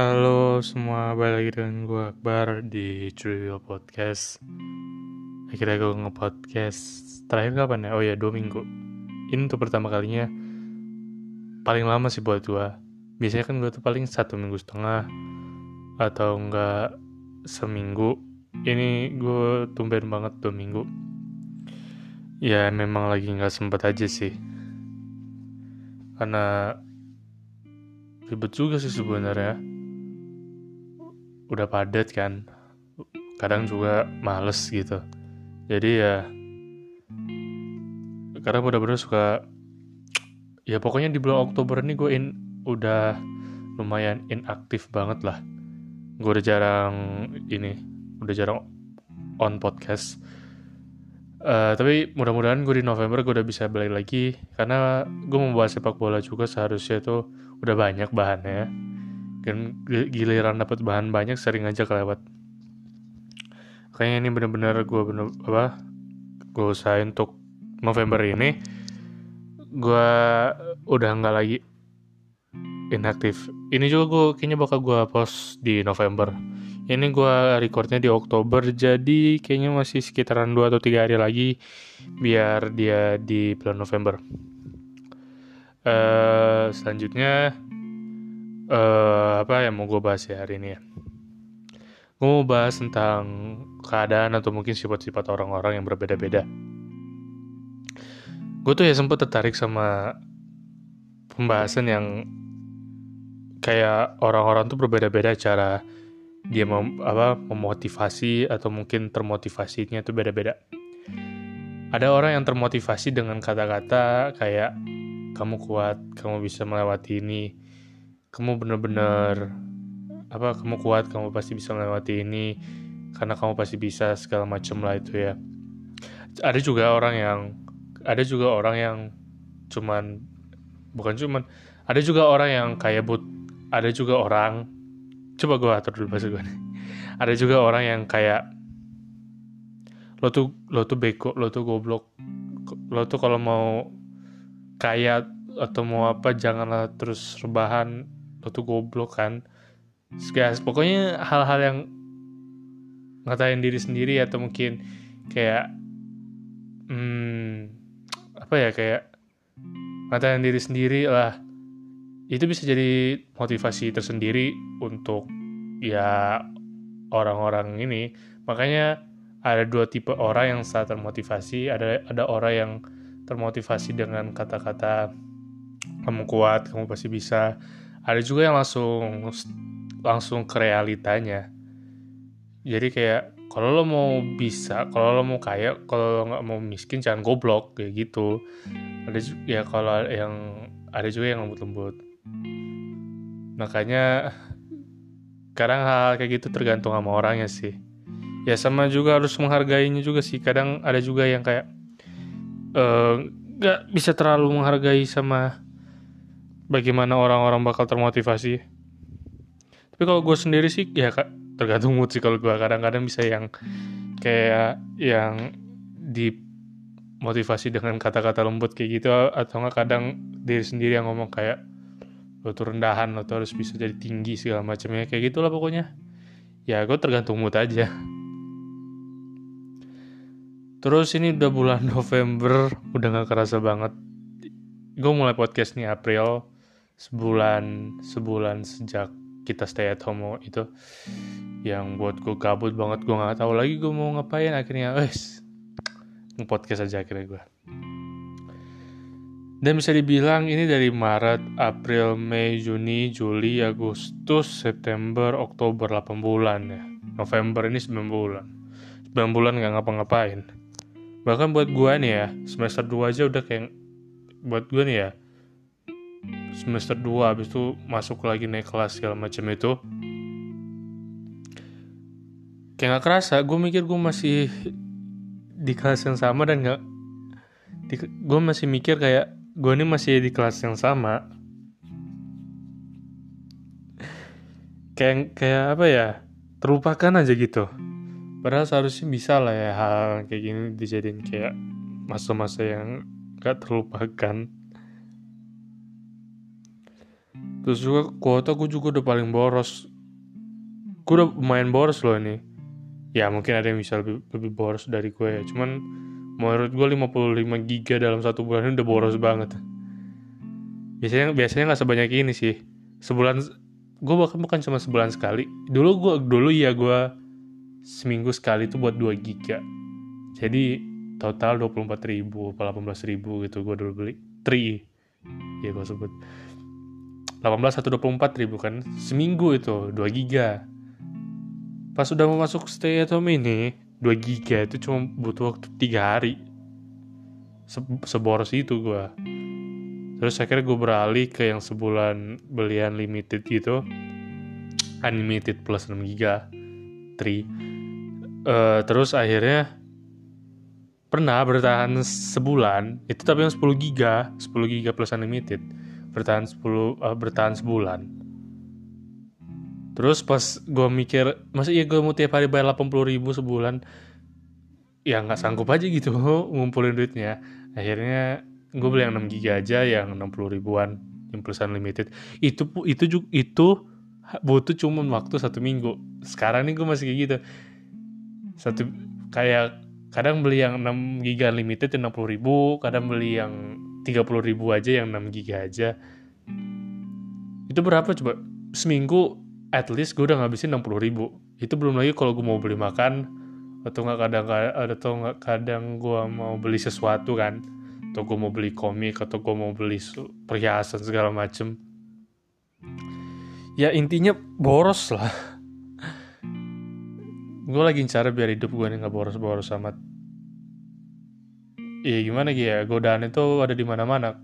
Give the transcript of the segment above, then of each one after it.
Halo semua, balik lagi dengan gue Akbar di Trivial Podcast. Akhirnya gue nge-podcast. Terakhir kapan ya? Oh ya, dua minggu. Ini untuk pertama kalinya. Paling lama sih buat gue Biasanya kan gue tuh paling satu minggu setengah Atau enggak seminggu. Ini gue tumben banget dua minggu. Ya memang lagi nggak sempet aja sih. Karena ribet juga sih sebenarnya udah padat kan. Kadang juga males gitu. Jadi ya karena bener-bener suka ya pokoknya di bulan Oktober ini gue in udah lumayan inaktif banget lah. Gue udah jarang ini udah jarang on podcast. Uh, tapi mudah-mudahan gue di November gue udah bisa balik lagi karena gue membahas sepak bola juga seharusnya itu udah banyak bahannya kan giliran dapat bahan banyak sering aja kelewat. Kayaknya ini bener-bener gue bener apa gue usahain untuk November ini gue udah nggak lagi inaktif. Ini juga gue kayaknya bakal gue post di November. Ini gue recordnya di Oktober jadi kayaknya masih sekitaran 2 atau 3 hari lagi biar dia di bulan November. Uh, selanjutnya uh, apa yang mau gue bahas ya hari ini ya? Gue mau bahas tentang keadaan atau mungkin sifat-sifat orang-orang yang berbeda-beda. Gue tuh ya sempat tertarik sama pembahasan yang kayak orang-orang tuh berbeda-beda cara dia mem, apa memotivasi atau mungkin termotivasinya tuh beda-beda. Ada orang yang termotivasi dengan kata-kata kayak kamu kuat, kamu bisa melewati ini, kamu bener-bener apa kamu kuat kamu pasti bisa melewati ini karena kamu pasti bisa segala macam lah itu ya. Ada juga orang yang ada juga orang yang cuman bukan cuman ada juga orang yang kayak but ada juga orang coba gue atur dulu bahasa gue nih. Ada juga orang yang kayak lo tuh lo tuh beko lo tuh goblok lo tuh kalau mau kaya atau mau apa janganlah terus rebahan lo tuh goblok kan. Guys, pokoknya hal-hal yang ngatain diri sendiri atau mungkin kayak hmm, apa ya kayak ngatain diri sendiri lah. Itu bisa jadi motivasi tersendiri untuk ya orang-orang ini. Makanya ada dua tipe orang yang saat termotivasi. Ada ada orang yang termotivasi dengan kata-kata kamu kuat kamu pasti bisa ada juga yang langsung langsung ke realitanya. Jadi kayak kalau lo mau bisa kalau lo mau kaya kalau lo nggak mau miskin jangan goblok kayak gitu. Ada ya kalau yang ada juga yang lembut-lembut. Makanya kadang hal, hal kayak gitu tergantung sama orangnya sih. Ya sama juga harus menghargainya juga sih. Kadang ada juga yang kayak eh, nggak uh, bisa terlalu menghargai sama bagaimana orang-orang bakal termotivasi. Tapi kalau gue sendiri sih ya tergantung mood sih kalau gue kadang-kadang bisa yang kayak yang dimotivasi dengan kata-kata lembut kayak gitu atau nggak kadang diri sendiri yang ngomong kayak lo tuh rendahan lo tuh harus bisa jadi tinggi segala macamnya. Kayak gitulah pokoknya. Ya gue tergantung mood aja. Terus ini udah bulan November udah gak kerasa banget. Gue mulai podcast nih April sebulan sebulan sejak kita stay at home itu yang buat gue kabut banget gue nggak tahu lagi gue mau ngapain akhirnya wes podcast aja akhirnya gue dan bisa dibilang ini dari Maret, April, Mei, Juni, Juli, Agustus, September, Oktober 8 bulan ya. November ini 9 bulan. 9 bulan gak ngapa-ngapain. Bahkan buat gue nih ya, semester 2 aja udah kayak buat gue nih ya, semester 2 habis itu masuk lagi naik kelas segala macam itu. Kayak gak kerasa gue mikir gue masih di kelas yang sama dan gak gue masih mikir kayak gue ini masih di kelas yang sama. Kayak kayak apa ya terlupakan aja gitu. Padahal seharusnya bisa lah ya hal kayak gini dijadiin kayak masa-masa yang gak terlupakan terus juga kuota gue juga udah paling boros. Gue udah main boros loh ini. Ya mungkin ada yang bisa lebih, lebih boros dari gue ya. Cuman menurut gue 55 giga dalam satu bulan ini udah boros banget. Biasanya biasanya nggak sebanyak ini sih. Sebulan gue bahkan bukan cuma sebulan sekali. Dulu gue dulu ya gue seminggu sekali itu buat 2 giga. Jadi total 24 ribu 18 ribu gitu gue dulu beli. 3 ya gue sebut 18 atau 24 ribu kan? Seminggu itu 2 giga. Pas udah mau masuk stay at home ini 2 giga itu cuma butuh waktu 3 hari. Se seboros itu gue terus akhirnya gue beralih ke yang sebulan belian limited gitu. Unlimited plus 6 giga 3 uh, terus akhirnya pernah bertahan sebulan itu tapi yang 10 giga 10 giga plus unlimited bertahan 10 uh, bertahan sebulan Terus pas gue mikir, masa iya gue mau tiap hari bayar 80 ribu sebulan? Ya nggak sanggup aja gitu ngumpulin duitnya. Akhirnya gue beli yang 6 giga aja yang 60 ribuan yang plus unlimited. Itu itu juga itu butuh cuma waktu satu minggu. Sekarang nih gue masih kayak gitu. Satu kayak kadang beli yang 6 giga unlimited yang 60 ribu, kadang beli yang 30 ribu aja yang 6 giga aja. Itu berapa coba? Seminggu at least gue udah ngabisin 60 ribu. Itu belum lagi kalau gue mau beli makan atau nggak kadang atau nggak kadang gue mau beli sesuatu kan. Atau gue mau beli komik atau gue mau beli perhiasan segala macem. Ya intinya boros lah. Gue lagi cara biar hidup gue nih nggak boros-boros amat ya gimana ya? Godaan itu ada di mana-mana.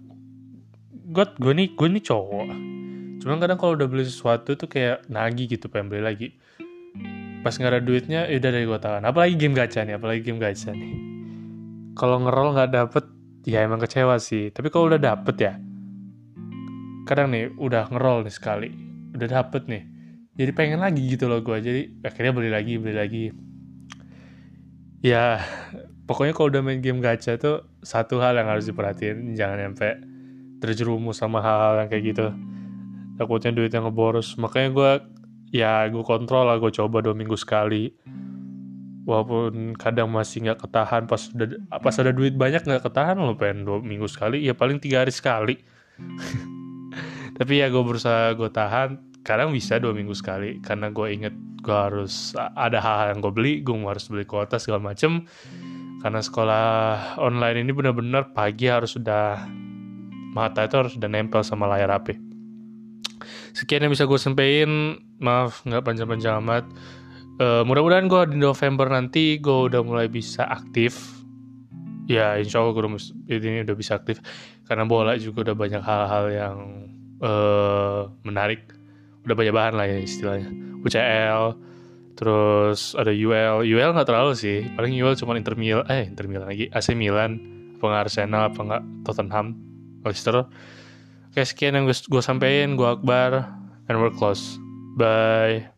Gue gue nih gue nih cowok. Cuman kadang kalau udah beli sesuatu tuh kayak nagih gitu pengen beli lagi. Pas nggak ada duitnya ya udah dari gue tahan. Apalagi game gacha nih apalagi game gacha nih. Kalau ngerol nggak dapet ya emang kecewa sih. Tapi kalau udah dapet ya kadang nih udah ngerol nih sekali udah dapet nih. Jadi pengen lagi gitu loh gue jadi akhirnya beli lagi beli lagi ya pokoknya kalau udah main game gacha tuh satu hal yang harus diperhatiin jangan sampai terjerumus sama hal-hal yang kayak gitu. Takutnya duitnya ngeboros makanya gue ya gue kontrol lah gue coba dua minggu sekali. Walaupun kadang masih nggak ketahan pas udah pas ada duit banyak nggak ketahan lo pengen dua minggu sekali ya paling tiga hari sekali. Tapi ya gue berusaha gue tahan kadang bisa dua minggu sekali karena gue inget gue harus ada hal-hal yang gue beli gue harus beli kuota segala macem. Karena sekolah online ini benar-benar pagi harus sudah mata itu harus udah nempel sama layar HP sekian yang bisa gue sampaikan. Maaf nggak panjang-panjang amat. Uh, mudah-mudahan gue di November nanti gue udah mulai bisa aktif. Ya insya Allah gue udah, ini udah bisa aktif. Karena bola juga udah banyak hal-hal yang uh, menarik udah banyak bahan lah ya istilahnya UCL terus ada UL UL nggak terlalu sih paling UL cuma Inter Milan eh Inter Milan lagi AC Milan apa nggak Arsenal apa nggak Tottenham Leicester Oke, sekian yang gue sampein. Gue Akbar. And we're close. Bye.